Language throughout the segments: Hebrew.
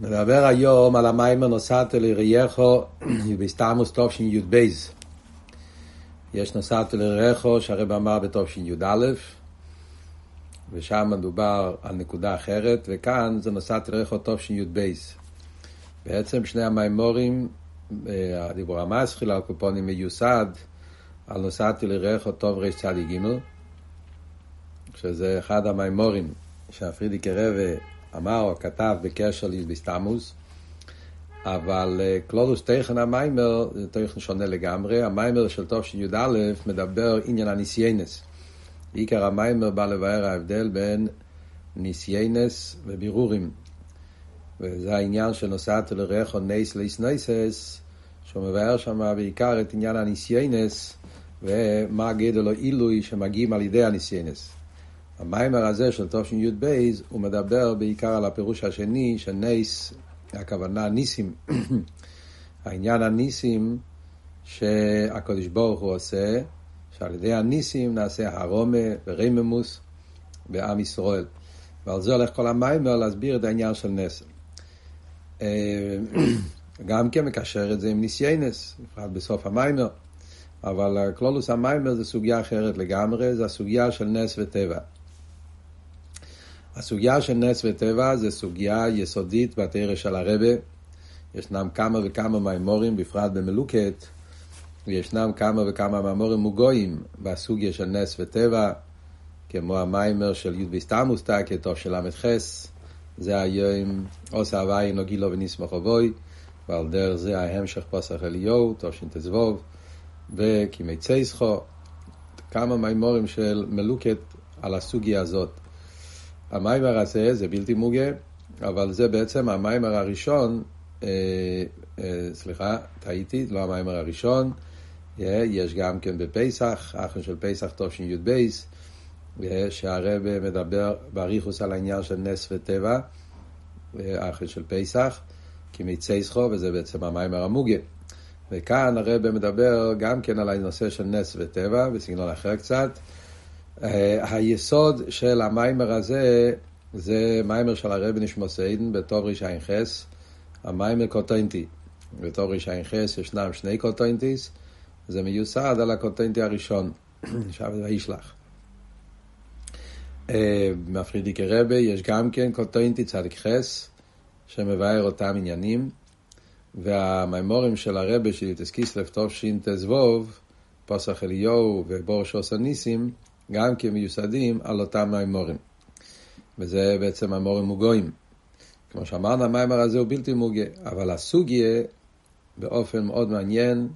נדבר היום על המיימר נוסעת לרייכו בסתמוס תשי"ב. יש נוסעת לרייכו שהרב אמר בתשי"א, ושם מדובר על נקודה אחרת, וכאן זה נוסעת לרייכו תשי"ב. בעצם שני המיימורים, אה, הדיבור המסחיל על קופונים מיוסד על נוסעת לרייכו טוב רצ"ג, שזה אחד המיימורים שה פריערדיקער רבי אמר או כתב בקשר לי"ב תמוז, אבל אה, כללות תוכן המאמר זה תוכן שונה לגמרי. המאמר של תשי"א מדבר עניין הניסיונות. עיקר המאמר בא לבאר ההבדל בין ניסיונות ובירורים. וזה העניין של נתת ליראיך נס להתנוסס, שהוא מבאר שם בעיקר את עניין הניסיונות ומה גודל העילוי שמגיעים על ידי הניסיונות. המאמר הזה של תשי"ב הוא מדבר בעיקר על הפירוש השני של נס, הכוונה ניסים. העניין הניסים שהקדוש ברוך הוא עושה, שעל ידי הניסים נעשה הרמה ורוממות בעם ישראל. ועל זה הולך כל המאמר להסביר את העניין של נס. אה, גם כן מקשר את זה עם ניסיונות, בפרט בסוף המאמר. אבל קלולוס המיימר זה סוגיה אחרת לגמרי, זה הסוגיה של נס וטבע. הסוגיה של נס וטבע זה סוגיה יסודית בתרא של הרבה. ישנם כמה וכמה מימורים, בפרט במלוקת, וישנם כמה וכמה מימורים מוגויים בסוגיה של נס וטבע, כמו המיימר של י' בסתמוס תקתו של ל"ח, זה היום עושה הוואי נוגילו ונשמח אבוי, ועל דרך זה ההמשך פוסח אליהו, תש"ט"ו, וקימי צייסחו, כמה מימורים של מלוקת על הסוגיה הזאת. המיימר הזה זה בלתי מוגה, אבל זה בעצם המיימר הראשון, אה, אה, סליחה, טעיתי, לא המיימר הראשון, אה, יש גם כן בפסח, אחרי של פסח תשי"ב, אה, שהרב מדבר באריכוס על העניין של נס וטבע, אה, אחרון של פסח, כימי צאתך, וזה בעצם המאמר המוגה. וכאן הרב מדבר גם כן על הנושא של נס וטבע, בסגנון אחר קצת. אה, היסוד של המאמר הזה זה מאמר של הרבי נשמתו עדן בתרע"ח, המאמר קטונתי. בתרע"ח ישנם שני קטונתיס, זה מיוסד על הקטונתי הראשון, עכשיו זה וישלח. אה, מפרידיקי רבי יש גם כן קוטוינטי צדיק חס, שמבאר אותם עניינים, והמימורים של הרבי של יתסקיסלב טוב ש"ט"ו, פוסח אליהו ובור שוס הניסים, גם כמיוסדים על אותם מימורים. וזה בעצם מימורים מוגויים. כמו שאמרנו, המיימר הזה הוא בלתי מוגה, אבל הסוגיה באופן מאוד מעניין,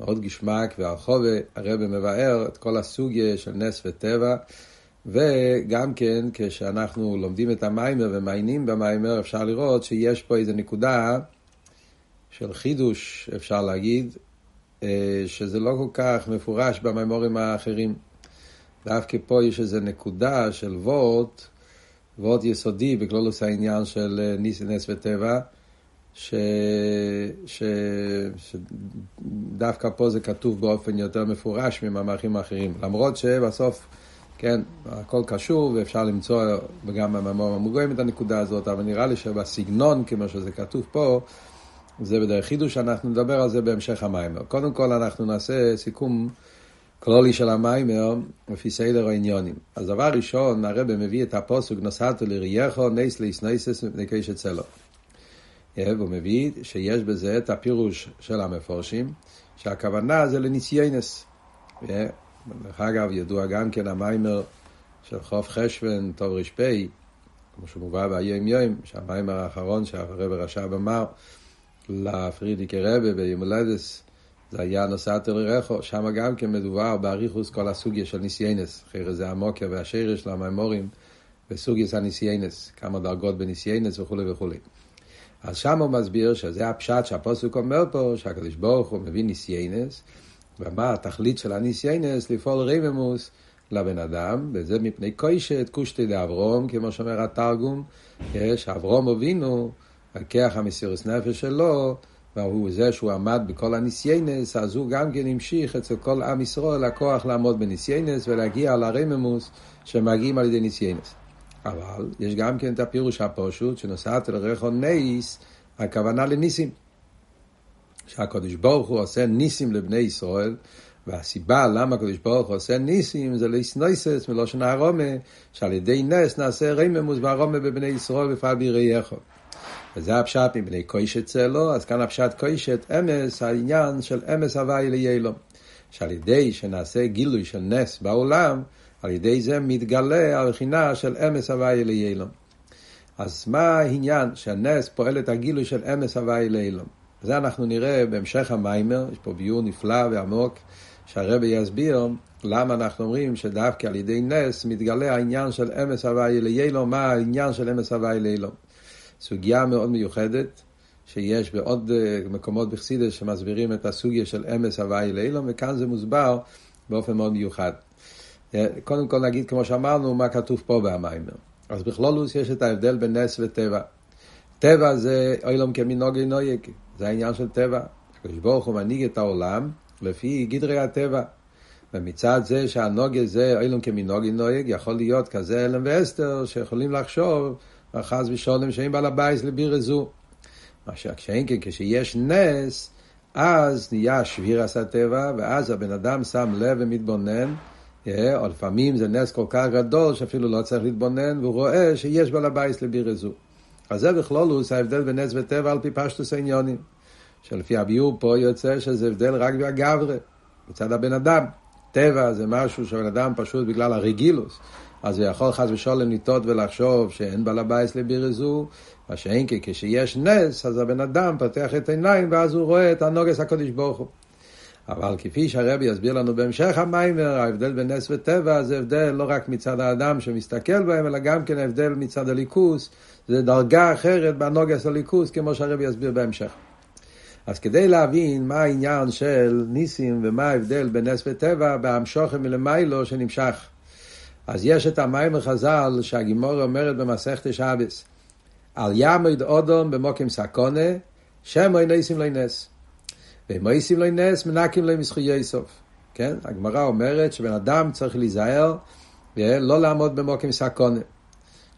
מאוד גשמק והרחובה, הרב מבאר את כל הסוגיה של נס וטבע, וגם כן כשאנחנו לומדים את המיימר ומעיינים במיימר, אפשר לראות שיש פה איזו נקודה של חידוש, אפשר להגיד, אה, שזה לא כל כך מפורש במיימורים האחרים. דווקא פה יש איזו נקודה של וורט, וורט יסודי בכלולוס העניין של אה, ניסי נס וטבע, ש... ש... שדווקא פה זה כתוב באופן יותר מפורש ממאמרים אחרים. למרות שבסוף, כן, הכל קשור ואפשר למצוא גם במאמר המוגויים את הנקודה הזאת, אבל נראה לי שבסגנון, כמו שזה כתוב פה, זה בדרך חידוש, אנחנו נדבר על זה בהמשך המיימר. קודם כל אנחנו נעשה סיכום כלולי של המיימר לפי סדר העניונים. אז דבר ראשון, הרב מביא את הפוסק נסעת לרייכו ניס ליס ניסס מפני קשת צלו. והוא מביא שיש בזה את הפירוש של המפורשים, שהכוונה זה לניסיונות. דרך אגב, ידוע גם כן המאמר של כ"ף חשוון, תר"פ, כמו שמובא בהיום יום, שהמאמר האחרון שהרבי רש"ב אמר ל פריערדיקער רבי ביום הולדת, זה היה נוסעת אל רחו, שם גם כן מדובר באריכות כל הסוגיה של ניסיונות, אחרי זה המקור והשרש למאמרים בסוגיית הניסיונות, כמה דרגות בניסיונות וכולי וכולי. אז שם הוא מסביר שזה הפשט שהפסוק אומר פה, שהקדוש ברוך הוא מביא ניסיונות, ומה התכלית של הניסיונות? לפעול רוממות לבן אדם, וזה מפני קושט קושטא דאברהם, כמו שאומר התרגום, שאברהם אבינו, על כוח המסירות נפש שלו, והוא זה שהוא עמד בכל הניסיונות, אז הוא גם כן המשיך אצל כל עם ישראל הכוח לעמוד בניסיונות ולהגיע לרוממות שמגיעים על ידי ניסיונות. אבל יש גם כן את הפירוש הפשוט, שנתת ליראיך נס, הכוונה לניסים. שהקדוש ברוך הוא עושה ניסים לבני ישראל, והסיבה למה הקדוש ברוך הוא עושה ניסים זה להתנוסס מלשון הרמה, שעל ידי נס נעשה רוממות והרמה בבני ישראל בפועל ביראיך. וזה הפשט מפני קושט סלה, אז כאן הפשט קושט אמת, העניין של אמת הוי' לעולם. שעל ידי שנעשה גילוי של נס בעולם, על ידי זה מתגלה הבחינה של אמס הוואי ליילום. אז מה העניין שהנס פועל את הגילוי של אמס הוואי ליילום? זה אנחנו נראה בהמשך המיימר, יש פה ביור נפלא ועמוק, שהרבי יסביר למה אנחנו אומרים שדווקא על ידי נס מתגלה העניין של אמס הוואי ליילום, מה העניין של אמס הוואי ליילום. סוגיה מאוד מיוחדת, שיש בעוד אה, מקומות בחסידס שמסבירים את הסוגיה של אמס הוואי לאילום, וכאן זה מוסבר באופן מאוד מיוחד. אה, קודם כל נגיד, כמו שאמרנו, מה כתוב פה במאמר. אז בכללות יש את ההבדל בין נס וטבע. טבע זה עולם כמנהגו נוהג, זה העניין של טבע. הקדוש ברוך הוא מנהיג את העולם לפי גדרי הטבע. ומצד זה שההנהגה זה עולם כמנהגו נוהג, יכול להיות כזה העלם והסתר שיכולים לחשוב חס ושלום שאין בעל הבית לבירה זו. מה שאין כן, כשיש נס, אז נהיה שבירס הטבע, ואז הבן אדם שם לב ומתבונן, אה, או לפעמים זה נס כל כך גדול שאפילו לא צריך להתבונן, והוא רואה שיש בעל הבית לבירה זו. אז זה בכללות ההבדל בין נס וטבע על פי פשטות העניינים. שלפי הביאור פה יוצא שזה הבדל רק בהגברה, מצד הבן אדם. טבע זה משהו שהבן אדם פשוט בגלל הרגילות. אז הוא יכול חס ושלום לטעות ולחשוב שאין בעל הבית לבירה זו, מה שאין כי כשיש נס, אז הבן אדם פותח את העיניים ואז הוא רואה את הנוגס הקדוש ברוך הוא. אבל כפי שהרבי יסביר לנו בהמשך המיימר, ההבדל בין נס וטבע זה הבדל לא רק מצד האדם שמסתכל בהם, אלא גם כן ההבדל מצד הליכוס, זה דרגה אחרת בנוגס הליכוס, כמו שהרבי יסביר בהמשך. אז כדי להבין מה העניין של ניסים ומה ההבדל בין נס וטבע, בהמשוכם מלמיילו שנמשך אז יש את המים החז"ל שהגימור אומרת במסכת שבס. על ימד אודום במוקים סקונה, אין ניסים לא נס. ואם ניסים לא נס, מנקים להם מזכויי סוף. כן? הגמרא אומרת שבן אדם צריך להיזהר ולא לעמוד במוקים סקונה.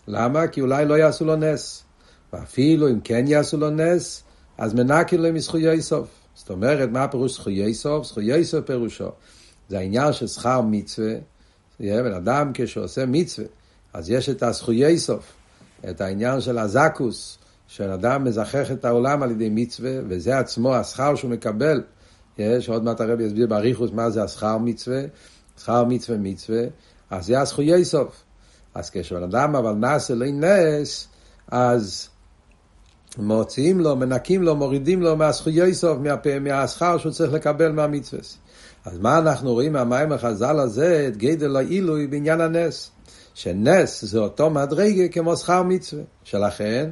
למה? כי אולי לא יעשו לו נס. ואפילו אם כן יעשו לו נס, אז מנקים להם מזכויי סוף. זאת אומרת, מה פירוש זכויי סוף? זכויי סוף פירושו. זה העניין של שכר מצווה. בן אדם כשעושה מצווה, אז יש את הזכויי סוף, את העניין של הזקוס, שאדם מזכח את העולם על ידי מצווה, וזה עצמו השכר שהוא מקבל. יש, עוד מעט הרב יסביר באריכוס מה זה השכר מצווה, שכר מצווה מצווה, אז זה הזכויי סוף. אז כשבן אדם אבל נעשה לי נס, אז מוציאים לו, מנקים לו, מורידים לו מהזכויי סוף, מהשכר שהוא צריך לקבל מהמצווה. אז מה אנחנו רואים מהמים החז"ל הזה, את גדל העילוי בעניין הנס? שנס זה אותו מדרגה כמו שכר מצווה. שלכן,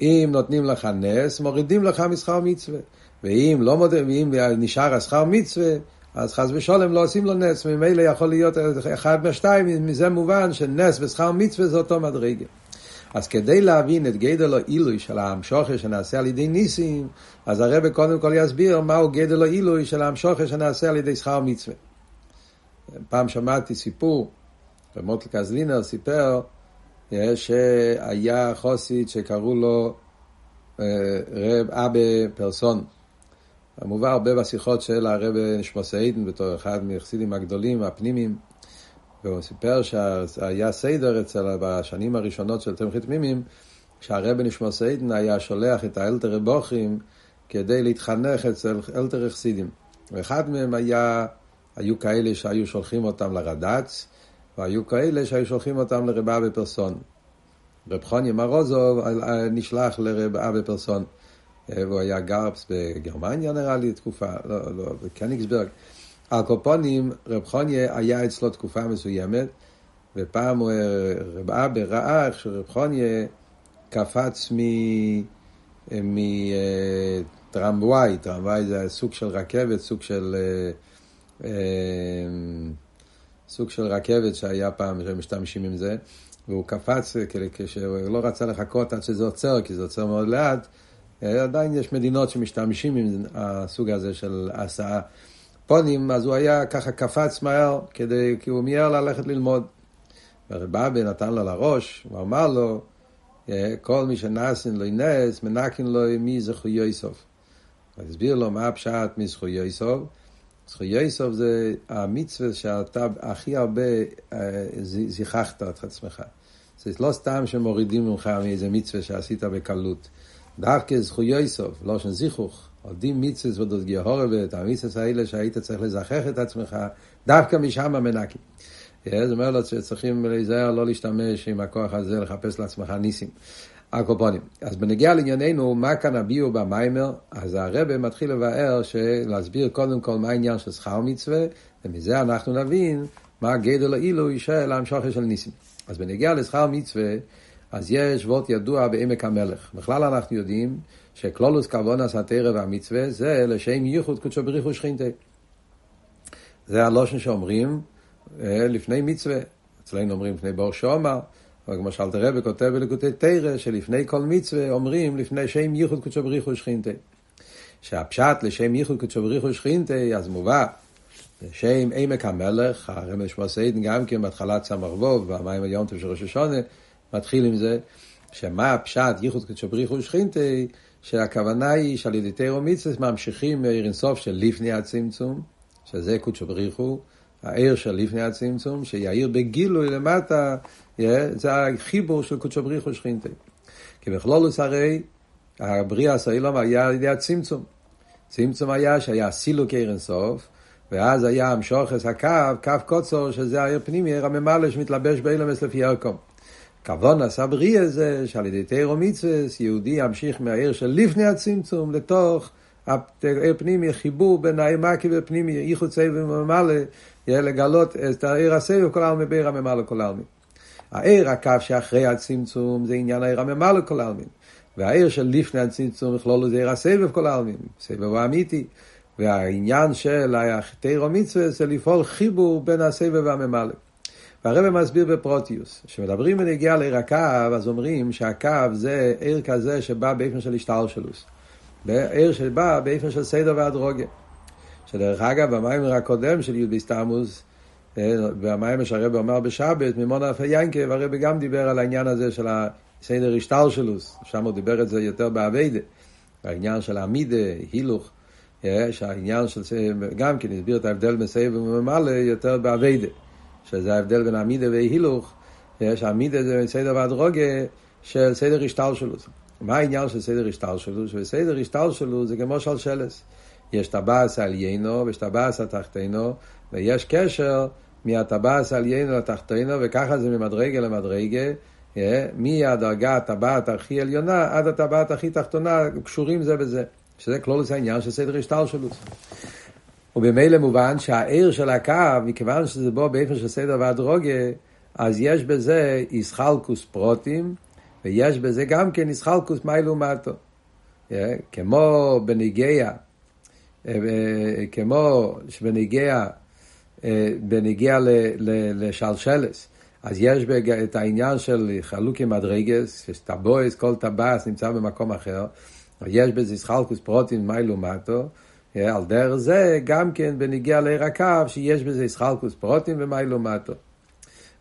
אם נותנים לך נס, מורידים לך משכר מצווה. ואם לא מוד... ואם נשאר השכר מצווה, אז חס ושלום לא עושים לו נס, ממילא יכול להיות אחד מהשתיים, מזה מובן שנס ושכר מצווה זה אותו מדרגה. אז כדי להבין את גדל העילוי של המשוכר שנעשה על ידי ניסים, אז הרב קודם כל יסביר מהו גדל העילוי של המשוכר שנעשה על ידי שכר מצווה. פעם שמעתי סיפור, ומוטל קזלינר סיפר אה, שהיה חוסית שקראו לו אה, רב אבא פרסון. מובא הרבה בשיחות של הרב נשמוס איידן בתור אחד מהחסידים הגדולים, הפנימיים. והוא סיפר שהיה סדר אצל, בשנים הראשונות של תמחית תמימים, שהרבי נשמע סיידן היה שולח את האלתר בוכים כדי להתחנך אצל אלתר חסידים. ואחד מהם היה, היו כאלה שהיו שולחים אותם לרד"צ, והיו כאלה שהיו שולחים אותם לרב אבי פרסון. רב חוני מרוזוב אה, נשלח לרב אבי פרסון. אה, והוא היה גרפס בגרמניה נראה לי תקופה, לא, לא, בקניגסברג. על קופונים, רב חוניה היה אצלו תקופה מסוימת, ופעם הוא רב אבא ראה איך שרב חוניה קפץ מטרמוואי, טרמוואי זה סוג של רכבת, סוג של... אה, אה, סוג של רכבת שהיה פעם, שמשתמשים עם זה, והוא קפץ כשהוא לא רצה לחכות עד שזה עוצר, כי זה עוצר מאוד לאט. אה, עדיין יש מדינות שמשתמשים עם הסוג הזה של הסעה. פונים, אז הוא היה ככה קפץ מהר, כדי, כי הוא מיהר ללכת ללמוד. הרבבה נתן לו לראש, הוא אמר לו, כל מי שנאסין לו נס, מנקין לו מי זכויו סוף. הוא הסביר לו מה הפשט מזכויו סוף. זכויו סוף זה המצווה שאתה הכי הרבה זיככת את עצמך. זה לא סתם שמורידים ממך מאיזה מצווה שעשית בקלות. דווקא זכויו סוף, לא של זיכוך. עובדים מצווה ודוד גהורבת, המצווה האלה שהיית צריך לזכח את עצמך, דווקא משם מנקים. זה אומר לו שצריכים להיזהר לא להשתמש עם הכוח הזה לחפש לעצמך ניסים. הקופונים. אז בנגיע לענייננו, מה כאן הביאו במיימר, אז הרבה מתחיל לבאר, להסביר קודם כל מה העניין של שכר מצווה, ומזה אנחנו נבין מה גדל העילוי של המשוכר של ניסים. אז בנגיע לשכר מצווה, אז יש וורט ידוע בעמק המלך. בכלל אנחנו יודעים שכלולוס קוונס התרא והמצווה זה לשם ייחוד קודשו בריחו שכינתה. זה הלושן שאומרים אה, לפני מצווה. אצלנו אומרים לפני בור שומר, אבל כמו שאלת רבי כותב בלקוטי תרא, שלפני כל מצווה אומרים לפני שם ייחוד קודשו בריחו שכינתה. שהפשט לשם ייחוד קודשו בריחו שכינתה, אז מובא שם עמק המלך, הרמז שמו סיידן גם כן בהתחלת סמר ווב, והמים היום של ראש השונה, מתחיל עם זה, שמה הפשט ייחוד קודשו בריחו שכינתה, שהכוונה היא שעל ידי תירו מצווה ממשיכים מעיר אינסוף של לפני הצמצום, שזה קודשו בריחו, העיר של לפני הצמצום, שיאיר בגילוי למטה, זה החיבור של קודשו בריחו שכינתה. כי בכלולוס הרי, הבריאה הסוילום היה על ידי הצמצום. צמצום היה שהיה סילוק עיר אינסוף, ואז היה המשוכס הקו, קו קוצור, שזה העיר פנימי, עיר הממלא שמתלבש באילמס לפי ירקום. עשה בריא זה שעל ידי תירו מצווה יהודי ימשיך מהעיר של לפני הצמצום לתוך העיר פנימי, חיבור בין העיר מקי ופנימי, איחוד סבב וממלא, לגלות את העיר הסבב כל העלמי בעיר הממלא כל העלמי. העיר הקו שאחרי הצמצום זה עניין העיר הממלא כל העלמין. והעיר של לפני הצמצום בכלול זה עיר הסבב כל העלמין, סבב הוא אמיתי. והעניין של התירו מצווה זה לפעול חיבור בין הסבב והממלא. והרבא מסביר בפרוטיוס, כשמדברים בנגיעה לעיר הקו, אז אומרים שהקו זה עיר כזה שבא באופן של השתלשלוס. עיר שבא באופן של סדר והדרוגיה. שדרך אגב, במיימר הקודם של י' בסתמוס, במיימר שהרבא אומר בשבת, ממונה אף ינקב, הרבא גם דיבר על העניין הזה של הסדר השתלשלוס, שם הוא דיבר את זה יותר באביידה, העניין של עמידה, הילוך, שהעניין של, גם כן הסביר את ההבדל בין סבב וממלא יותר באביידה. שזה ההבדל בין עמידה והילוך, שעמידה זה סדר והדרוגה של סדר השתלשלות. מה העניין של סדר השתלשלות? וסדר השתלשלות זה כמו שלשלס. יש טבעס עליינו ויש טבעס התחתינו, ויש קשר מהטבעס עליינו לתחתינו, וככה זה ממדרגה למדרגה. מהדרגה הטבעת הכי עליונה עד הטבעת הכי תחתונה, קשורים זה בזה. שזה כלולוס העניין של סדר השתלשלות. ובמילא מובן שהעיר של הקו, מכיוון שזה בו באופן של סדר והדרוגיה, אז יש בזה איסחלקוס פרוטים, ויש בזה גם כן איסחלקוס מי לעומתו. כמו בניגיה, כמו שבניגיה, בניגיה לשלשלס, אז יש את העניין של חלוקי מדרגס, שטבויס, כל טבעס נמצא במקום אחר, יש בזה איסחלקוס פרוטים מי לעומתו, על דרך זה גם כן בניגיע לעיר הקו שיש בזה ישחלקוס פרוטים ומיילו מטו.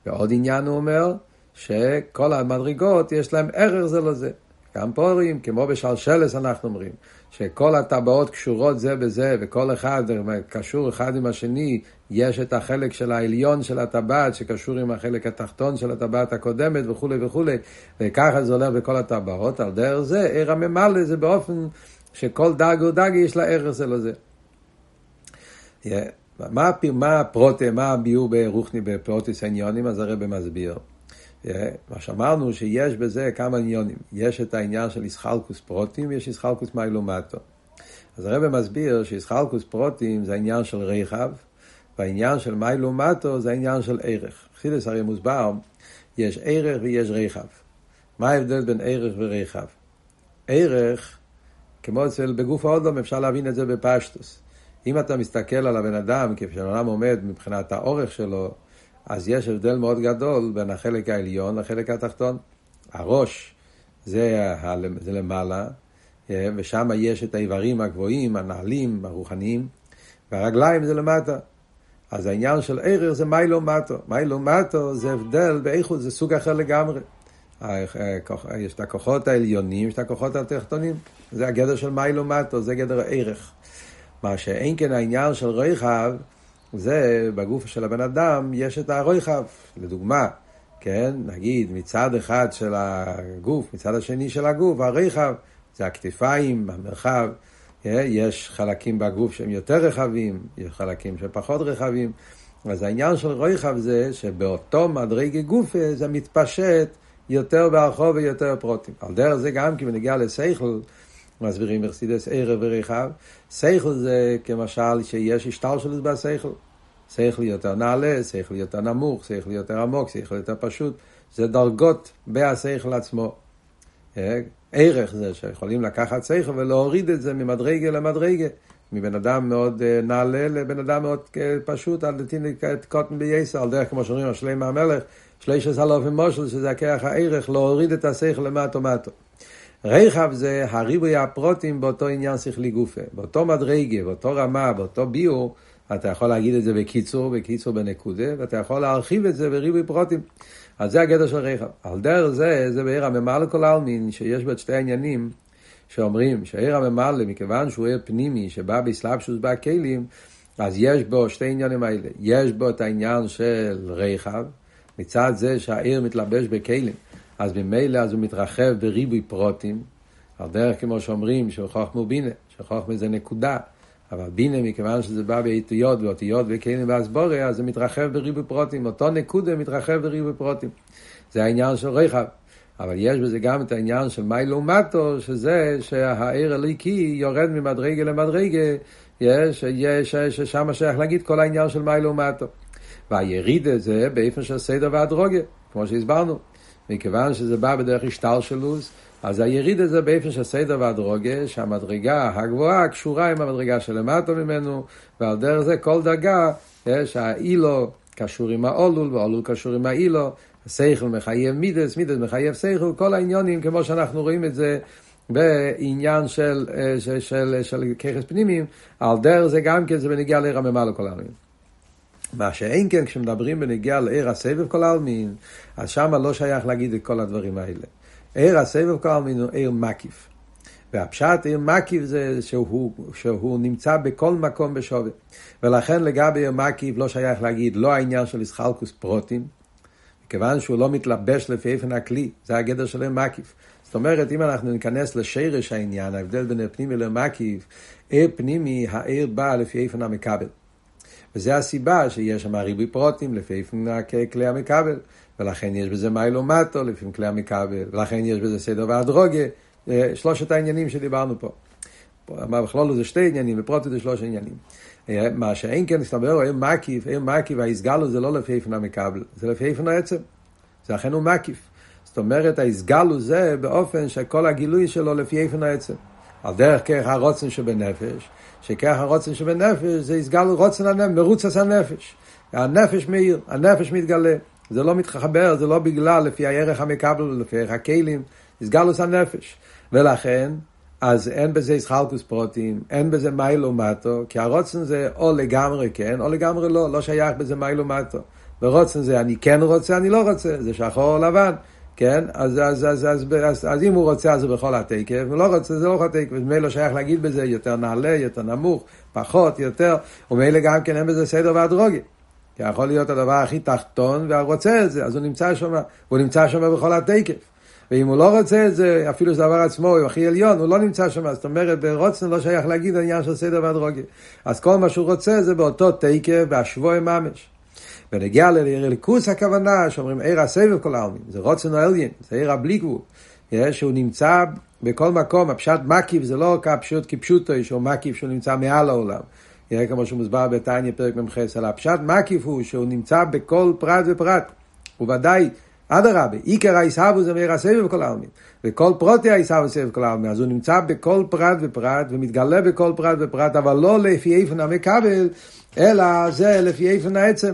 ועוד עניין הוא אומר שכל המדרגות יש להם ערך זה לזה. גם פה רואים, כמו בשלשלס אנחנו אומרים, שכל הטבעות קשורות זה בזה, וכל אחד קשור אחד עם השני, יש את החלק של העליון של הטבעת שקשור עם החלק התחתון של הטבעת הקודמת וכולי וכולי, וככה זה הולך בכל הטבעות, על דרך זה עיר הממלא זה באופן שכל דג ודג יש לה ערך זה לזה. Yeah. מה, מה הפרוטה, מה הביאור ברוחני בפרוטיס העניונים, אז הרב מסביר. Yeah. מה שאמרנו שיש בזה כמה עניונים. יש את העניין של איסחלקוס פרוטים ויש איסחלקוס מיילומטו. אז הרב מסביר שאיסחלקוס פרוטים זה העניין של רכב, והעניין של מיילומטו זה העניין של ערך. חסידס הרי מוסבר, יש ערך ויש רכב. מה ההבדל בין ערך ורכב? ערך כמו אצל בגוף האודום אפשר להבין את זה בפשטוס. אם אתה מסתכל על הבן אדם, כפי שהעולם עומד מבחינת האורך שלו, אז יש הבדל מאוד גדול בין החלק העליון לחלק התחתון. הראש זה, זה למעלה, אה, ושם יש את האיברים הגבוהים, הנעלים, הרוחניים, והרגליים זה למטה. אז העניין של ערך זה מיילו מטו. מיילו מטו זה הבדל באיכות, זה סוג אחר לגמרי. יש את הכוחות העליונים, יש את הכוחות התחתונים. זה הגדר של מיילו מטו, זה גדר הערך. מה שאין כן העניין של רויחב, זה בגוף של הבן אדם יש את הרויחב. לדוגמה, כן, נגיד מצד אחד של הגוף, מצד השני של הגוף, הרויחב זה הכתפיים, המרחב. יש חלקים בגוף שהם יותר רחבים, יש חלקים שהם פחות רחבים. אז העניין של רויחב זה שבאותו מדרגי גוף זה מתפשט יותר ברחוב ויותר פרוטים. על דרך זה גם כי בנגיע לסייכל, מסבירים מרסידס ערב ורחב, סייכל זה כמשל שיש השתלשלות בסייכל. שכל יותר נעלה, שכל יותר נמוך, שכל יותר עמוק, שכל יותר פשוט. זה דרגות בהשכל עצמו. אה, ערך זה שיכולים לקחת שכל ולהוריד את זה ממדרגה למדרגה. מבן אדם מאוד אה, נעלה לבן אדם מאוד אה, פשוט, על דתין קוטן בייסר, על דרך כמו שאומרים, השלם מהמלך, שליש אלוף ומושל, שזה הכרך הערך, להוריד את השכל למטו מטו. רכב זה הריבוי הפרוטים באותו עניין שכלי גופה, באותו מדרגה, באותו רמה, באותו ביור, אתה יכול להגיד את זה בקיצור, בקיצור בנקודה, ואתה יכול להרחיב את זה בריבוי פרוטים. אז זה הגדר של רכב. על דרך זה, זה בעיר הממלא כל העלמין, שיש בו את שתי העניינים, שאומרים שעיר הממלא, מכיוון שהוא עיר פנימי, שבא בסלבשוס בכלים, אז יש בו שתי עניינים האלה. יש בו את העניין של רכב, מצד זה שהעיר מתלבש בכלים, אז ממילא אז הוא מתרחב בריבוי פרוטים, על דרך כמו שאומרים, שחוכמו בינה, שחוכמה זה נקודה. אבל בינה, מכיוון שזה בא באותיות ואותיות וכלים והסבורה, אז זה מתרחב בריבוי פרוטים. אותו נקודה מתרחב בריבוי פרוטים. זה העניין של רכב. אבל יש בזה גם את העניין של מי לעומתו, שזה שהעיר הליקי יורד ממדרגה למדרגה, יש, יש, ששם שייך להגיד כל העניין של מי לעומתו. והיריד הזה באופן של סדר והדרוגיה, כמו שהסברנו. מכיוון שזה בא בדרך השתלשלוס, אז היריד הזה באופן של סדר והדרוגה, שהמדרגה הגבוהה קשורה עם המדרגה שלמטה ממנו, ועל דרך זה כל דרגה, יש האילו קשור עם האולול, והאולול קשור עם האילו, השכל מחייב מידס, מידס מחייב שכל, כל העניונים כמו שאנחנו רואים את זה בעניין של, של, של, של ככס פנימיים, על דרך זה גם כן זה בנגיע לעיר הממה לכל העלמין. מה שאין כן כשמדברים בנגיע לעיר הסבב כל העלמין, אז שם לא שייך להגיד את כל הדברים האלה. עיר הסבב כל העלמין הוא עיר מקיף. והפשט עיר מקיף זה שהוא, שהוא נמצא בכל מקום בשווה. ולכן לגבי עיר מקיף לא שייך להגיד לא העניין של איסחלקוס פרוטים, מכיוון שהוא לא מתלבש לפי איפן הכלי, זה הגדר של עיר מקיף. זאת אומרת, אם אנחנו ניכנס לשרש העניין, ההבדל בין עיר פנימי לעיר מקיף, עיר פנימי, העיר באה לפי איפן המקבל. וזה הסיבה שיש שם ריבוי פרוטים לפי איפן כלי המקבל. ולכן יש בזה מיילו מטו, לפעמים כלי המכבל, ולכן יש בזה סדר והדרוגה, אה, שלושת העניינים שדיברנו פה. בכלול זה שתי עניינים, בפרוטו זה שלוש עניינים. אה, מה שאין כן, מסתבר, עיר מקיף, עיר מקיף, ההסגלו זה לא לפי איפן המכבל, זה לפי איפן העצם. זה אכן הוא מקיף. זאת אומרת, ההסגלו זה באופן שכל הגילוי שלו לפי איפן העצם. על דרך כרך הרוצן שבנפש, שכרך הרוצן שבנפש זה הסגלו רוצן הנפש, מרוץ הנפש. הנפש מאיר, הנפש מתגלה. זה לא מתחבר, זה לא בגלל לפי הערך המקבל, לפי ערך הכלים, הסגלוס הנפש. ולכן, אז אין בזה ישחלקוס פרוטים, אין בזה מיילו מטו, כי הרוצן זה או לגמרי כן, או לגמרי לא, לא שייך בזה מיילו מטו. ורוצן זה אני כן רוצה, אני לא רוצה, זה שחור או לבן, כן? אז, אז, אז, אז, אז, אז אם הוא רוצה אז זה בכל התקף, אם לא רוצה זה לא בכל התקף, ומילא לא שייך להגיד בזה יותר נעלה, יותר נמוך, פחות, יותר, ומילא גם כן אין בזה סדר והדרוגי. כי יכול להיות הדבר הכי תחתון והרוצה את זה, אז הוא נמצא שם, הוא נמצא שם בכל התקף. ואם הוא לא רוצה את זה, אפילו שזה דבר עצמו, הוא הכי עליון, הוא לא נמצא שם. זאת אומרת, ברוצן לא שייך להגיד העניין של סדר והדרוגי. אז כל מה שהוא רוצה זה באותו תקף, בהשבוע ממש. ונגיע לליכוס הכוונה, שאומרים עיר הסבב כל העלמין, זה רוצן העליין, זה עיר הבלי גבול. שהוא נמצא בכל מקום, הפשט מקיף זה לא כפשוט כפשוטו, שהוא מקיף שהוא נמצא מעל העולם. יראה כמו שהוא מוסבר בתניא פרק מ"ח, על הפשט מקיף הוא שהוא נמצא בכל פרט ופרט. וודאי, אדרבה, עיקר העיסאוו זה מאיר הסבב בכל העלמין. וכל פרוטי העיסאוו סבב בכל העלמין. אז הוא נמצא בכל פרט ופרט, ומתגלה בכל פרט ופרט, אבל לא לפי איפן המקבל, אלא זה לפי איפן העצם.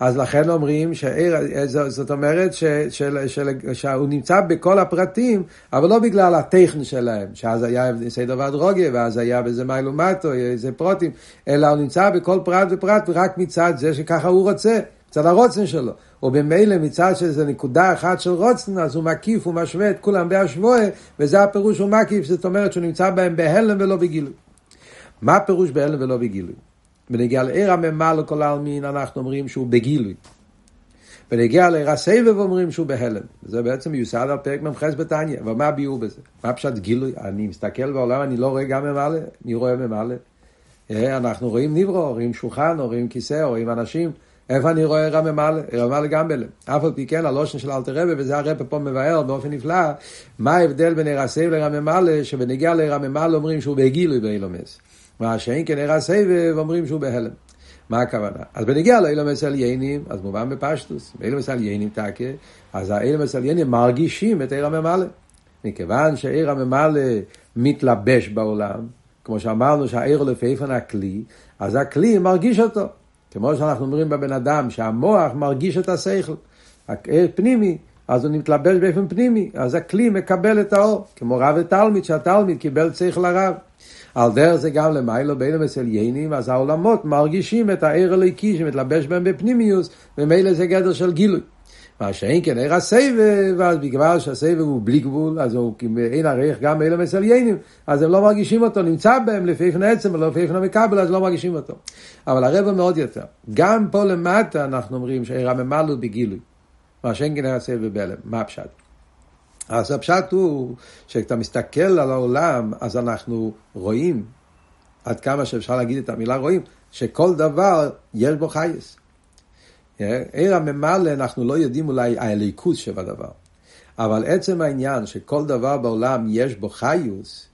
אז לכן אומרים, שעיר, זאת אומרת ש, של, של, שהוא נמצא בכל הפרטים, אבל לא בגלל הטכן שלהם, שאז היה סדר ואדרוגיה, ואז היה בזה מיילומטו, איזה פרוטים, אלא הוא נמצא בכל פרט ופרט, רק מצד זה שככה הוא רוצה, מצד הרוצן שלו. ובמילא מצד שזה נקודה אחת של רוצן, אז הוא מקיף, הוא משווה את כולם בהשוואה, וזה הפירוש הוא מקיף, זאת אומרת שהוא נמצא בהם בהלם ולא בגילוי. מה הפירוש בהלם ולא בגילוי? בנגיע לעיר הממה לכל העלמין אנחנו אומרים שהוא בגילוי. בנגיע לעיר הסבב אומרים שהוא בהלם. זה בעצם מיוסד על פרק מ"ח בתניא. אבל מה הביאו בזה? מה פשט גילוי? אני מסתכל בעולם, אני לא רואה גם ממלא, אני רואה ממלא. אה, אנחנו רואים נברו, רואים שולחן, רואים כיסא, רואים אנשים. איפה אני רואה? רם ממלא גם בלם. אף על פי כן, הלושן של אלתר רבי, וזה הרב פה מבאר באופן נפלא, מה ההבדל בין הסבב לרם ממלא, שבנגיע לעיר הממלא אומרים שהוא בגילוי באילומס. מה שאין כן הסבב אומרים שהוא בהלם. מה הכוונה? אז בנגיע לאילומס עליינים, אז מובן בפשטוס. באילומס עליינים תקה, אז האילומס עליינים מרגישים את עיר הממלא. מכיוון שעיר הממלא מתלבש בעולם, כמו שאמרנו שהעיר לפי איפן הכלי, אז הכלי מרגיש אותו. כמו שאנחנו אומרים בבן אדם, שהמוח מרגיש את השכל. פנימי, אז הוא מתלבש באופן פנימי, אז הכלי מקבל את האור, כמו רב ותלמיד, שהתלמיד קיבל שכל הרב. על דרך זה גם למיילו בין המסליינים, אז העולמות מרגישים את העיר הליקי שמתלבש בהם בפנימיוס, ומילא זה גדר של גילוי. מה שאין כן עיר הסבב, אז בגלל שהסבב הוא בלי גבול, אז הוא אין עריך גם אלה מסליינים, אז הם לא מרגישים אותו, נמצא בהם לפי איפן העצם ולא לפי איפן המקבל, אז לא מרגישים אותו. אבל הרב מאוד יותר. גם פה למטה אנחנו אומרים הממלא בגילוי. מה שאין כן עיר הסבב בהלם. מה הפשט? אז הפשט הוא שכשאתה מסתכל על העולם, אז אנחנו רואים, עד כמה שאפשר להגיד את המילה רואים, שכל דבר יש בו חייס. עיר הממלא, אנחנו לא יודעים אולי הליכוז שבדבר. אבל עצם העניין שכל דבר בעולם יש בו חיוס,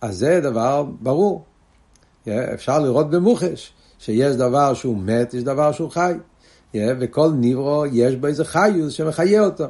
אז זה דבר ברור. אפשר לראות במוחש שיש דבר שהוא מת, יש דבר שהוא חי. וכל נברו יש בו איזה חיוס שמחיה אותו.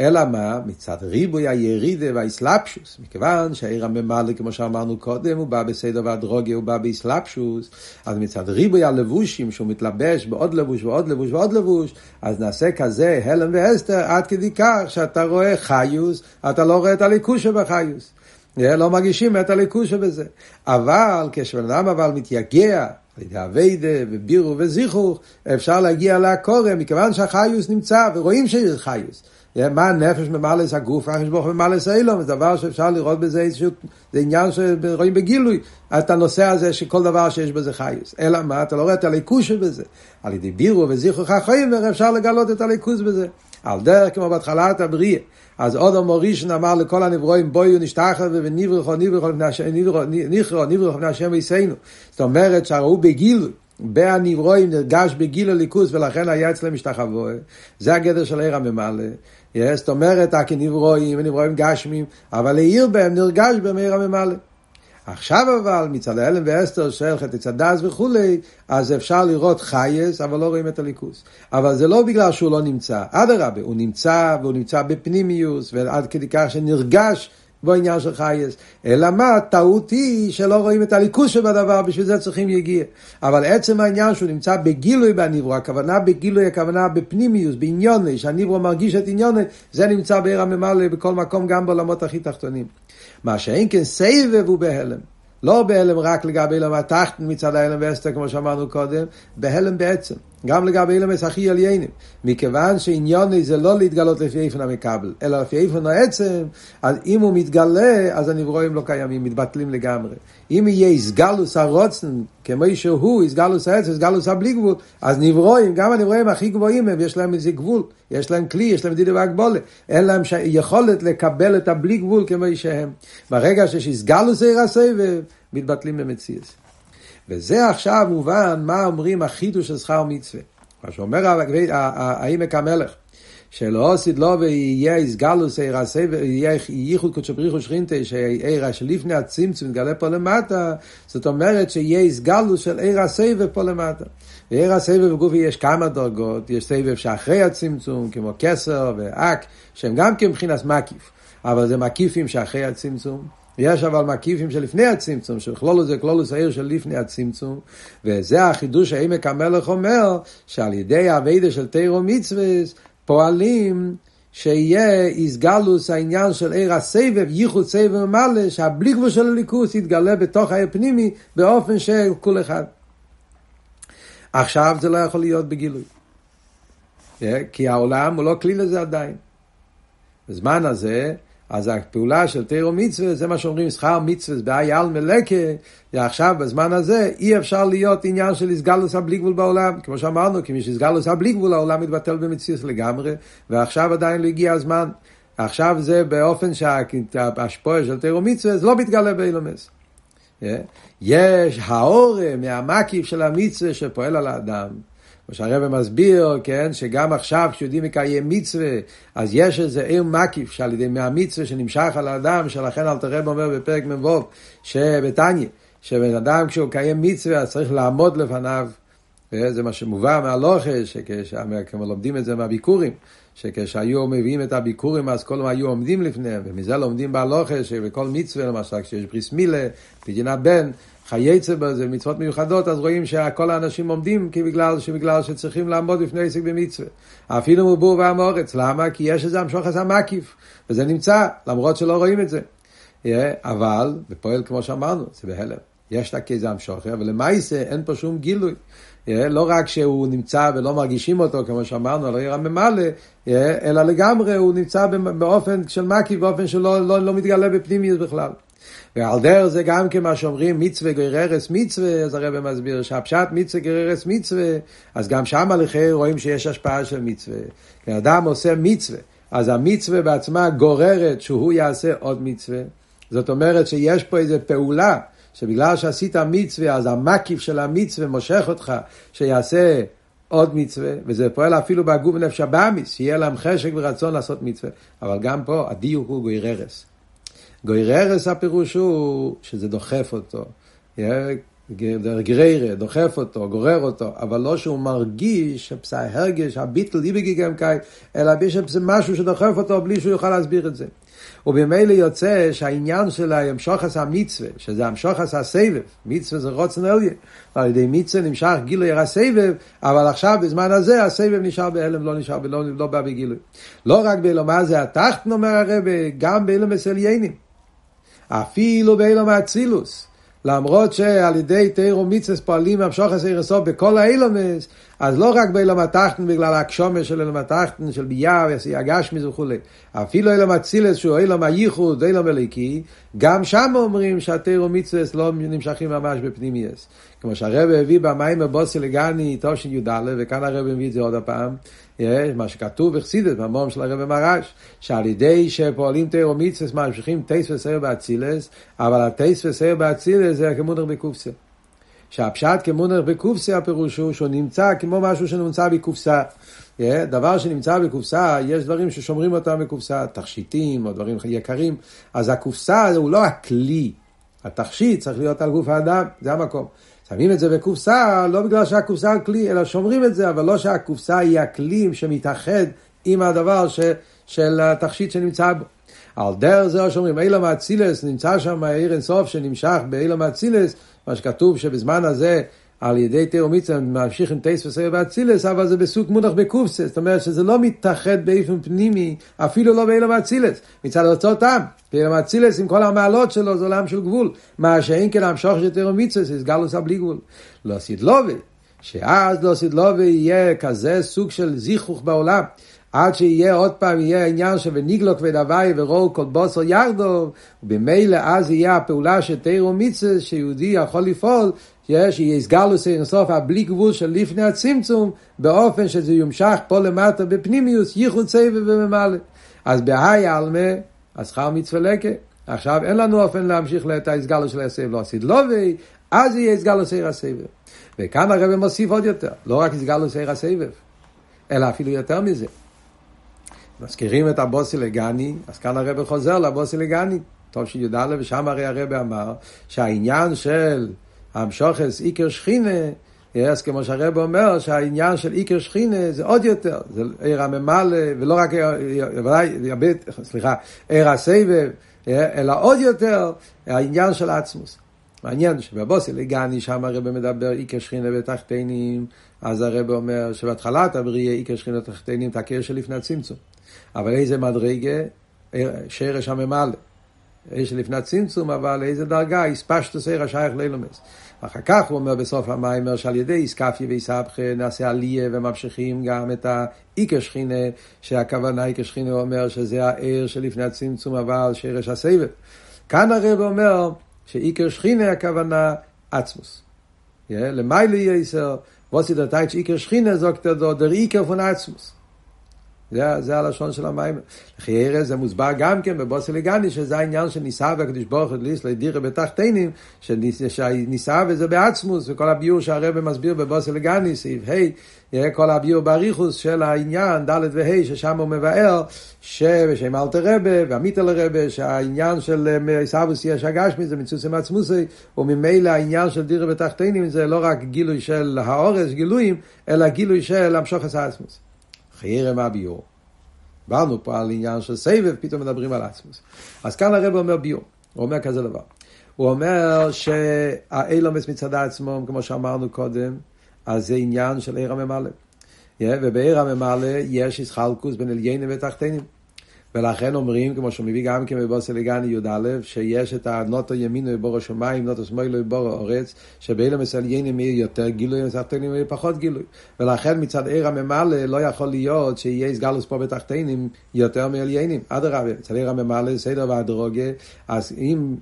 אלא מה? מצד ריבוי הירידה והאסלאפשוס, מכיוון שהעיר הממלא, כמו שאמרנו קודם, הוא בא בסדר והדרוגיה, הוא בא באסלאפשוס, אז מצד ריבוי הלבושים, שהוא מתלבש בעוד לבוש ועוד לבוש ועוד לבוש, אז נעשה כזה הלם ואסתר, עד כדי כך שאתה רואה חיוס, אתה לא רואה את הליכוש שבחיוס. לא מרגישים את הליכוש שבזה. אבל כשבן אדם אבל מתייגע, על אביידה ובירו וזיכוך, אפשר להגיע לקורא, מכיוון שהחיוס נמצא, ורואים שיש חיוס. מה הנפש ממלא הגוף, הקדוש ברוך הוא ממלא אילום, זה דבר שאפשר לראות בזה איזשהו, זה עניין שרואים בגילוי, את הנושא הזה שכל דבר שיש בזה חיוס. אלא מה, אתה לא רואה את הליכוש שבזה. על ידי בירו וזיכרו חיים, אפשר לגלות את הליכוס בזה. על דרך כמו בהתחלת הבריאה. אז עוד המורישן אמר לכל הנברואים בואו נשתחו ונברכו נברכו נברכו נברכו לפני השם ויסיינו. זאת אומרת שהראו בגילוי. בהנברואים נרגש בגיל הליכוס ולכן היה אצלם משתחווה. זה הגדר של עיר הממלא. זאת אומרת, הכנברואים ונברואים גשמים, אבל העיר בהם נרגש בהם עיר הממלא. עכשיו אבל, מצד ההלם ואסתר של חטא צדס וכולי, אז אפשר לראות חייס, אבל לא רואים את הליכוס. אבל זה לא בגלל שהוא לא נמצא, אדרבה, הוא נמצא, והוא נמצא בפנימיוס, ועד כדי כך שנרגש בו עניין של חייס. אלא מה, טעות היא שלא רואים את הליכוס שבדבר, בשביל זה צריכים יגיע. אבל עצם העניין שהוא נמצא בגילוי בניברו, הכוונה בגילוי, הכוונה בפנימיוס, בעניוני, שהניברו מרגיש את עניוני, זה נמצא בעיר הממלא בכל מקום, גם בעולמות הכי תחתונים. מה שאין כן סבב הוא בהלם. לא בהלם רק לגבי הלם התחתן מצד ההלם ואסתר, כמו שאמרנו קודם, בהלם בעצם. גם לגבי אילמס הכי עליינים. מכיוון שעניוני זה לא להתגלות לפי איפן המקבל, אלא לפי איפן העצם, אז אם הוא מתגלה, אז הנברואים לא קיימים, מתבטלים לגמרי. אם יהיה איסגלוס הרוצן, כמו שהוא, איסגלוס העצם, איסגלוס הבלי גבול, אז נברואים, גם הנברואים הכי גבוהים הם, יש להם איזה גבול, יש להם כלי, יש להם דידי והגבולה. אין להם ש... יכולת לקבל את הבלי גבול כמו שהם. ברגע שיש איסגלוס עיר הסבב, מתבטלים במציאות. וזה עכשיו מובן מה אומרים החידוש של שכר מצווה. מה שאומר העמק המלך, שלא עשית לו ויהיה איסגלוס עיר הסבב, יהיה ייחוד קודשו בריחו שכינתה, שעיר שלפני הצמצום יתגלה פה למטה, זאת אומרת שיהיה איסגלוס של עיר הסבב פה למטה. ועיר הסבב בגופי יש כמה דרגות, יש סבב שאחרי הצמצום, כמו כסר ואק, שהם גם כן מבחינת מקיף, אבל זה מקיפים שאחרי הצמצום. יש אבל מקיפים שלפני הצמצום, שכלולוס זה כלולוס העיר של לפני הצמצום, וזה החידוש שעמק המלך אומר, שעל ידי האביידה של תירו מצווה פועלים שיהיה איסגלוס העניין של עיר הסבב, ייחוד סבב מלא, שהבלי גבול של הליכוס יתגלה בתוך העיר פנימי באופן של כל אחד. עכשיו זה לא יכול להיות בגילוי. כי העולם הוא לא כלי לזה עדיין. בזמן הזה, אז הפעולה של תירו מצווה, זה מה שאומרים שכר מצווה באי על מלקה, ועכשיו בזמן הזה אי אפשר להיות עניין של איסגלוס הבלי גבול בעולם, כמו שאמרנו, כי מי שאיסגלוס הבלי גבול העולם מתבטל במציאות לגמרי, ועכשיו עדיין לא הגיע הזמן. עכשיו זה באופן שההשפועה של תירו מצווה זה לא מתגלה באילומס. יש האור מהמקיף של המצווה שפועל על האדם. כמו שהרבא מסביר, כן, שגם עכשיו כשיודעים מקיים מצווה, אז יש איזה עיר מקיף שעל ידי מהמצווה שנמשך על האדם, שלכן אלתר רב אומר בפרק מ"ו, שבתניא, שבן אדם כשהוא מקיים מצווה אז צריך לעמוד לפניו, זה מה שמובא מהלוכה, שכמו לומדים את זה מהביקורים, שכשהיו מביאים את הביקורים אז כל היו עומדים לפניהם, ומזה לומדים בהלוכה שבכל מצווה, למשל כשיש בריס מילה, פדיון הבן, חייצה בזה, מצוות מיוחדות, אז רואים שכל האנשים עומדים כי בגלל, שבגלל שצריכים לעמוד בפני עסק במצווה. אפילו מבור ועם אורץ, למה? כי יש איזה המשוך עשה מקיף, וזה נמצא, למרות שלא רואים את זה. אבל, ופועל כמו שאמרנו, זה בהלם. יש את הכיזה המשוך, אבל למעשה אין פה שום גילוי. לא רק שהוא נמצא ולא מרגישים אותו, כמו שאמרנו, על העיר הממלא, אלא לגמרי הוא נמצא באופן של מקיף, באופן שלא לא, לא מתגלה בפנימיות בכלל. ועל דרך זה גם כמה שאומרים מצווה גררס מצווה, אז הרב מסביר שהפשט מצווה גררס מצווה, אז גם שם הלכי רואים שיש השפעה של מצווה. כשאדם עושה מצווה, אז המצווה בעצמה גוררת שהוא יעשה עוד מצווה. זאת אומרת שיש פה איזו פעולה, שבגלל שעשית מצווה, אז המקיף של המצווה מושך אותך, שיעשה עוד מצווה, וזה פועל אפילו בהגוף נפש הבאמיס, שיהיה להם חשק ורצון לעשות מצווה. אבל גם פה הדיוק הוא גויררס. גויררס הפירוש הוא שזה דוחף אותו. גריירה, דוחף אותו, גורר אותו, אבל לא שהוא מרגיש שפסה הרגש, הביטל ליבגי גם קאי, אלא שזה משהו שדוחף אותו בלי שהוא יוכל להסביר את זה. ובמילא יוצא שהעניין של המשוחס המצווה, שזה המשוחס הסבב, מצווה זה רוצן אליה, על ידי מצווה נמשך גילוי הסבב, אבל עכשיו בזמן הזה הסבב נשאר בהלם, לא נשאר, לא, לא בא בגילוי. לא רק באילומה זה התחת, אומר הרב, גם באילום אסליינים. אפילו באילום האצילוס. למרות שעל ידי תירו מצווה פועלים המשוך עשר הסוף בכל האילומס, אז לא רק באילום התחתן בגלל הקשומה של אילום התחתן, של ביאה ועשייה גשמיס וכולי. אפילו אילום אצילס שהוא אילום הייחוד, אילום אליקי, גם שם אומרים שהתירו מצווה לא נמשכים ממש בפנימייס. כמו שהרבא הביא במים בבוסי לגני תושין י"א, וכאן הרבא מביא את זה עוד הפעם, מה שכתוב בחסידת, במום של הרב מרש, שעל ידי שפועלים תירו מצווה ממשיכים טייס וסייר באצילס, אבל הטייס וסייר באצילס זה כמונר בקופסה. שהפשט כמונר בקופסה הפירוש הוא שהוא נמצא כמו משהו שנמצא בקופסה. דבר שנמצא בקופסה, יש דברים ששומרים אותם בקופסה, תכשיטים או דברים יקרים, אז הקופסה הוא לא הכלי, התכשיט צריך להיות על גוף האדם, זה המקום. שמים את זה בקופסה, לא בגלל שהקופסה כלי, אלא שומרים את זה, אבל לא שהקופסה היא הכלי שמתאחד עם הדבר ש, של התכשיט שנמצא בו. על דרך זה שאומרים אילם אצילס, נמצא שם העיר אינסוף שנמשך באילם אצילס, מה שכתוב שבזמן הזה על ידי תאומיצה ממשיך עם טייס וסייר באצילס, אבל זה בסוג מונח בקופסס, זאת אומרת שזה לא מתאחד באופן פנימי, אפילו לא באילם אצילס, מצד אותו טעם. באילם אצילס עם כל המעלות שלו זה עולם של גבול, מה שאין כן המשוך של תאומיצה, זה סגלוס בלי גבול. לא סידלובי, שאז לא סידלובי יהיה כזה סוג של זיכוך בעולם. עד שיהיה עוד פעם, יהיה העניין שבניגלו כבד הוואי ורואו כל בוסו ירדו, ובמילא אז יהיה הפעולה של תירו מצווה שיהודי יכול לפעול, יהיה סגלוס אינסוף הבלי גבול של לפני הצמצום, באופן שזה יומשך פה למטה בפנימיוס, ייחוד סבב וממלא. אז בהאי עלמה, אז שכר מצווה לקה. עכשיו אין לנו אופן להמשיך את ההסגלוס של הסבב, לא עשית לא וי, אז יהיה הסגלוס עיר הסבב. וכאן הרב מוסיף עוד יותר, לא רק הסגלוס עיר הסבב, אלא אפילו יותר מזה. מזכירים את הבוסי לגני, אז כאן הרב חוזר לבוסי לגני, טוב שי"א, ושם הרי הרב אמר שהעניין של המשוכס איקר שכינה, אז כמו שהרב אומר שהעניין של איקר שכינה זה עוד יותר, זה עיר הממלא, ולא רק, סליחה, עיר הסבב, אלא עוד יותר העניין של עצמוס. מעניין שבבוסי לגני שם הרב מדבר איקר שכינה בתחתינים, אז הרב אומר שבהתחלת הבריאה איקר שכינה בתחתינים את הקשר שלפני הצמצום. אבל איזה מדרגה? שרש הממלא. יש לפני הצמצום, אבל איזה דרגה? הספשטוס עיר השייך לאילומס. אחר כך הוא אומר בסוף המיימר שעל ידי איסקפיה ואיסבכה נעשה עלייה וממשיכים גם את האיקר שכינה, שהכוונה איקר שכינה אומר שזה העיר שלפני הצמצום, אבל שרש הסבב. כאן הרב אומר שאיקר שכינה הכוונה עצמוס. למיילי יסר, ווסי דר טייץ' איקר שכינה זוגת דו דר איקר פון עצמוס. זה, זה הלשון של המים. חיירה זה מוסבר גם כן בבוסי לגני, שזה העניין של נישא והקדוש ברוך הוא ליס לדירה בתחתינים, שנישא וזה בעצמוס, וכל הביור שהרבא מסביר בבוסי לגני, סעיף ה', כל הביור באריכוס של העניין, ד' וה', ששם הוא מבאר, שבשם אלתר רבה ועמיתל רבה, שהעניין של עיסאוויס יש הגשמי, זה מצוס עם עצמוסי, וממילא העניין של דירה בתחתינים זה לא רק גילוי של האורס, גילויים, אלא גילוי של המשוך עצמוס. חיירם הביור. דיברנו פה על עניין של סבב, פתאום מדברים על עצמוס. אז כאן הרב אומר ביור, הוא אומר כזה דבר. הוא אומר שהאילומס מצד עצמו, כמו שאמרנו קודם, אז זה עניין של עיר הממלא. ובעיר הממלא יש איסחלקוס בין עליינים ותחתינים. ולכן אומרים, כמו שהוא מביא גם כן בבוסר לגני י"א, שיש את הנוטו ימינו בבור השמיים, נוטו שמאלו בבור האורץ, שבאלה מסליינים יהיה יותר גילוי, ותחתינים יהיה פחות גילוי. ולכן מצד עיר הממלא לא יכול להיות שיהיה איסגלוס פה בתחתינים יותר מעליינים. אדרבה, אצל עיר הממלא סדר והדרוגה, אז אם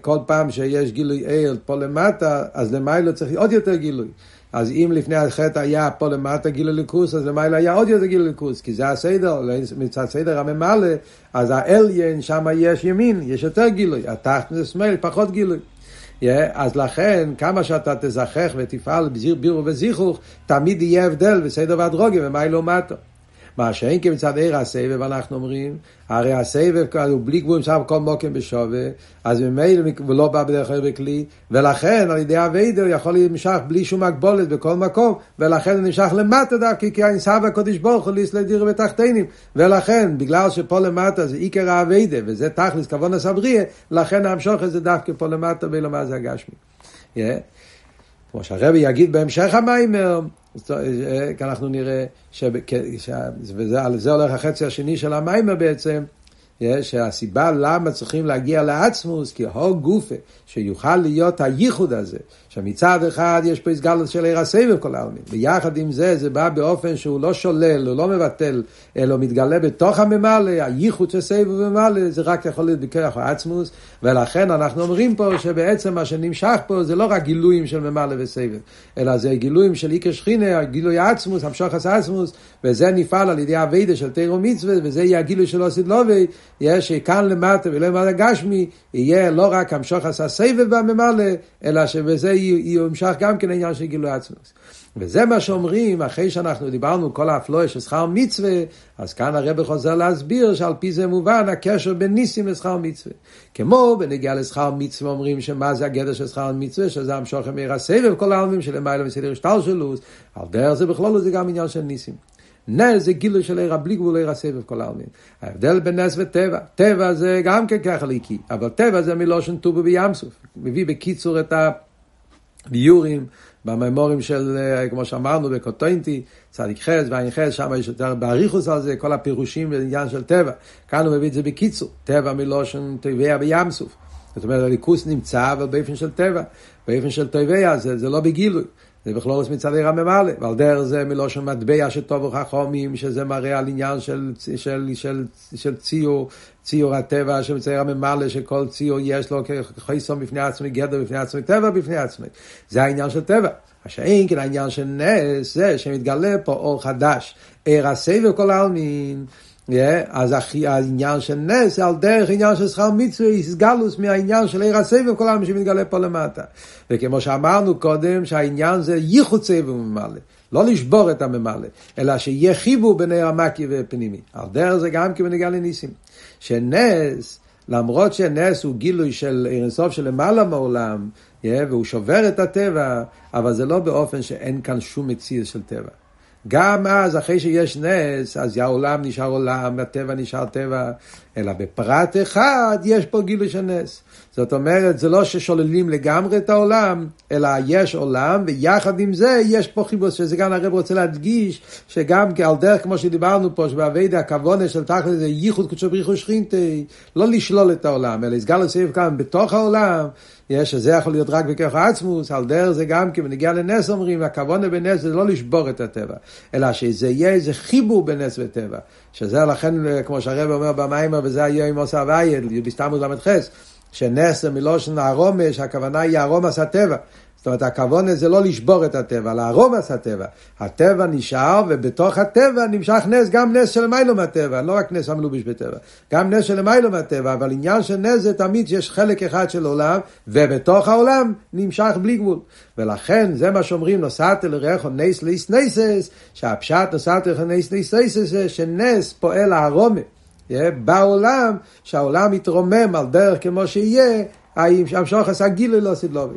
כל פעם שיש גילוי עיר פה למטה, אז למה לא צריך עוד יותר גילוי. אז אם לפני החטא היה פה למטה גילוי ליכוס, אז למעלה היה עוד יותר גילוי ליכוס, כי זה הסדר, מצד סדר הממלא, אז האליין, שם יש ימין, יש יותר גילוי, התחת זה שמאל, פחות גילוי. Yeah, אז לכן, כמה שאתה תזכח ותפעל בירו וזיכוך, תמיד יהיה הבדל בסדר והדרוגים, ומה לא מטו. מה שאין כמצד עיר הסבב, אנחנו אומרים, הרי הסבב הוא בלי גבול שם כל מוקם בשווה, אז ממילא הוא לא בא בדרך כלל בכלי, ולכן על ידי אביידר יכול להימשך בלי שום הגבולת בכל מקום, ולכן הוא נמשך למטה דווקא, כי אין סבא קודש ברוך הוא לסלדיר בתחתינים, ולכן, בגלל שפה למטה זה עיקר האביידר, וזה תכלס כבון הסבריה, לכן המשוך זה דווקא פה למטה ולמה זה הגשמי. Yeah. כמו שהרבי יגיד בהמשך המיימר, אנחנו נראה, ועל זה הולך החצי השני של המיימר בעצם, שהסיבה למה צריכים להגיע לעצמוס, כי הו גופה, שיוכל להיות הייחוד הזה, שמצד אחד יש פה הסגלות של עיר הסבב כל העלמין, ויחד עם זה, זה בא באופן שהוא לא שולל, הוא לא מבטל, אלא מתגלה בתוך הממלא, הייחוד של סבב וממלא, זה רק יכול להיות בכרך העצמוס, ולכן אנחנו אומרים פה שבעצם מה שנמשך פה זה לא רק גילויים של ממלא וסבב, אלא זה גילויים של איקר שכינה, גילוי עצמוס, המשוך עצמוס, וזה נפעל על ידי אביידה של תירו מצווה, וזה יהיה הגילוי של עושית לובי, יש שכאן למטה ולמטה גשמי, יהיה לא רק המשוך עשה סבב בממלא, אלא שבזה ימשך גם כן העניין של גילוי עצמוס. וזה מה שאומרים, אחרי שאנחנו דיברנו כל האפלואה של שכר מצווה, אז כאן הרב חוזר להסביר שעל פי זה מובן הקשר בין ניסים לשכר מצווה. כמו בנגיעה לשכר מצווה אומרים שמה זה הגדר של שכר מצווה, שזה המשוך עם הסבב כל העלמים שלמעלה מסדר שטר שלוס, על דרך זה בכלול זה גם עניין של ניסים. נס זה גילוי של עיר בלי גבול עיר הסבב כל העלמין. ההבדל בין נס וטבע, טבע זה גם כן ככה ליקי, אבל טבע זה מלושן טובה בים סוף. מביא בקיצור את הביורים במימורים של, כמו שאמרנו, בקוטוינטי, צדיק חס ועין חס, שם יש יותר באריכוס על זה, כל הפירושים בעניין של טבע. כאן הוא מביא את זה בקיצור, טבע מלושן טבע בים סוף. זאת אומרת, הליכוס נמצא, אבל באופן של טבע. באופן של טבע זה, זה לא בגילוי. זה בכלולוס מצד עיר הממלא, ועל דרך זה מלושן מטבע שטובו חכומים, שזה מראה על עניין של, של, של, של, ציור, ציור הטבע של מצד עיר הממלא, שכל ציור יש לו כחיסון בפני עצמי, גדר בפני עצמי, טבע בפני עצמי. זה העניין של טבע. מה שאין כן העניין של נס, זה שמתגלה פה אור חדש. עיר הסבב כל העלמין. אז העניין של נס על דרך עניין של שכר מצווה יסגלוס מהעניין של עיר הסבב כל העם שמתגלה פה למטה. וכמו שאמרנו קודם שהעניין זה ייחוד סבב ממלא. לא לשבור את הממלא, אלא שיהיה חיבור בין עיר המקי ופנימי. על דרך זה גם כבנגע לניסים. שנס, למרות שנס הוא גילוי של עיר אינסוף של למעלה מעולם, והוא שובר את הטבע, אבל זה לא באופן שאין כאן שום מציאות של טבע. גם אז, אחרי שיש נס, אז העולם נשאר עולם, הטבע נשאר טבע, אלא בפרט אחד יש פה גילוי של נס. זאת אומרת, זה לא ששוללים לגמרי את העולם, אלא יש עולם, ויחד עם זה יש פה חיבור, שזה גם הרב רוצה להדגיש, שגם על דרך כמו שדיברנו פה, שבאביידה הכוונה של תכל'ס זה ייחוד קדשו בריחו שכינתי, לא לשלול את העולם, אלא יסגל לסעיף כאן בתוך העולם, יש, שזה יכול להיות רק בכוח העצמוס, על דרך זה גם כי בנגיע לנס אומרים, הכוונה בנס זה לא לשבור את הטבע, אלא שזה יהיה איזה חיבור בנס וטבע, שזה לכן, כמו שהרב אומר במיימר, וזה היה עם עושה וייל, בסתמוס ל"ח, שנס זה מלושן הרומש, הכוונה היא הרומס הטבע. זאת אומרת, הכוונה זה לא לשבור את הטבע, להרומס הטבע. הטבע נשאר, ובתוך הטבע נמשך נס, גם נס של מיילו מהטבע, לא רק נס המלובש בטבע, גם נס של מיילו מהטבע, אבל עניין של נס זה תמיד שיש חלק אחד של עולם, ובתוך העולם נמשך בלי גבול. ולכן, זה מה שאומרים, נוסעת לרחו נס ליס נסס, שהפשט נוסעת לרחו נס ליס נסס, שנס פועל להרומה. בעולם, שהעולם יתרומם על דרך כמו שיהיה, המשוך עשה גילוי לא סדלובי.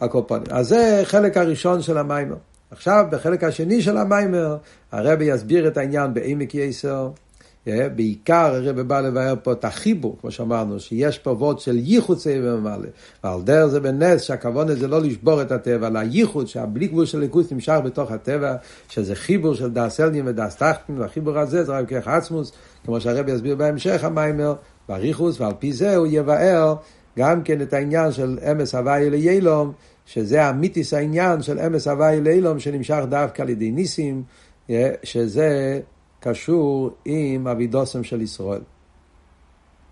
הקופונים. אז זה חלק הראשון של המיימר. עכשיו, בחלק השני של המיימר, הרבי יסביר את העניין בעמק יסר. בעיקר הרב בא לבאר פה את החיבור, כמו שאמרנו, שיש פה וורד של ייחוד סבב ומעלה. ועל דרך זה בנס, שהכוונה זה לא לשבור את הטבע, אלא ייחוד, שהבלי גבול של ליכוס נמשך בתוך הטבע, שזה חיבור של דאס אלנין ודאס טחטין, והחיבור הזה זה רק כרך עצמוס, כמו שהרב יסביר בהמשך המיימר, בריחוס, ועל פי זה הוא יבאר גם כן את העניין של אמס הוואי ליילום, שזה המיתיס העניין של אמס הוואי ליילום, שנמשך דווקא על ידי ניסים, שזה קשור עם אבידוסם של ישראל.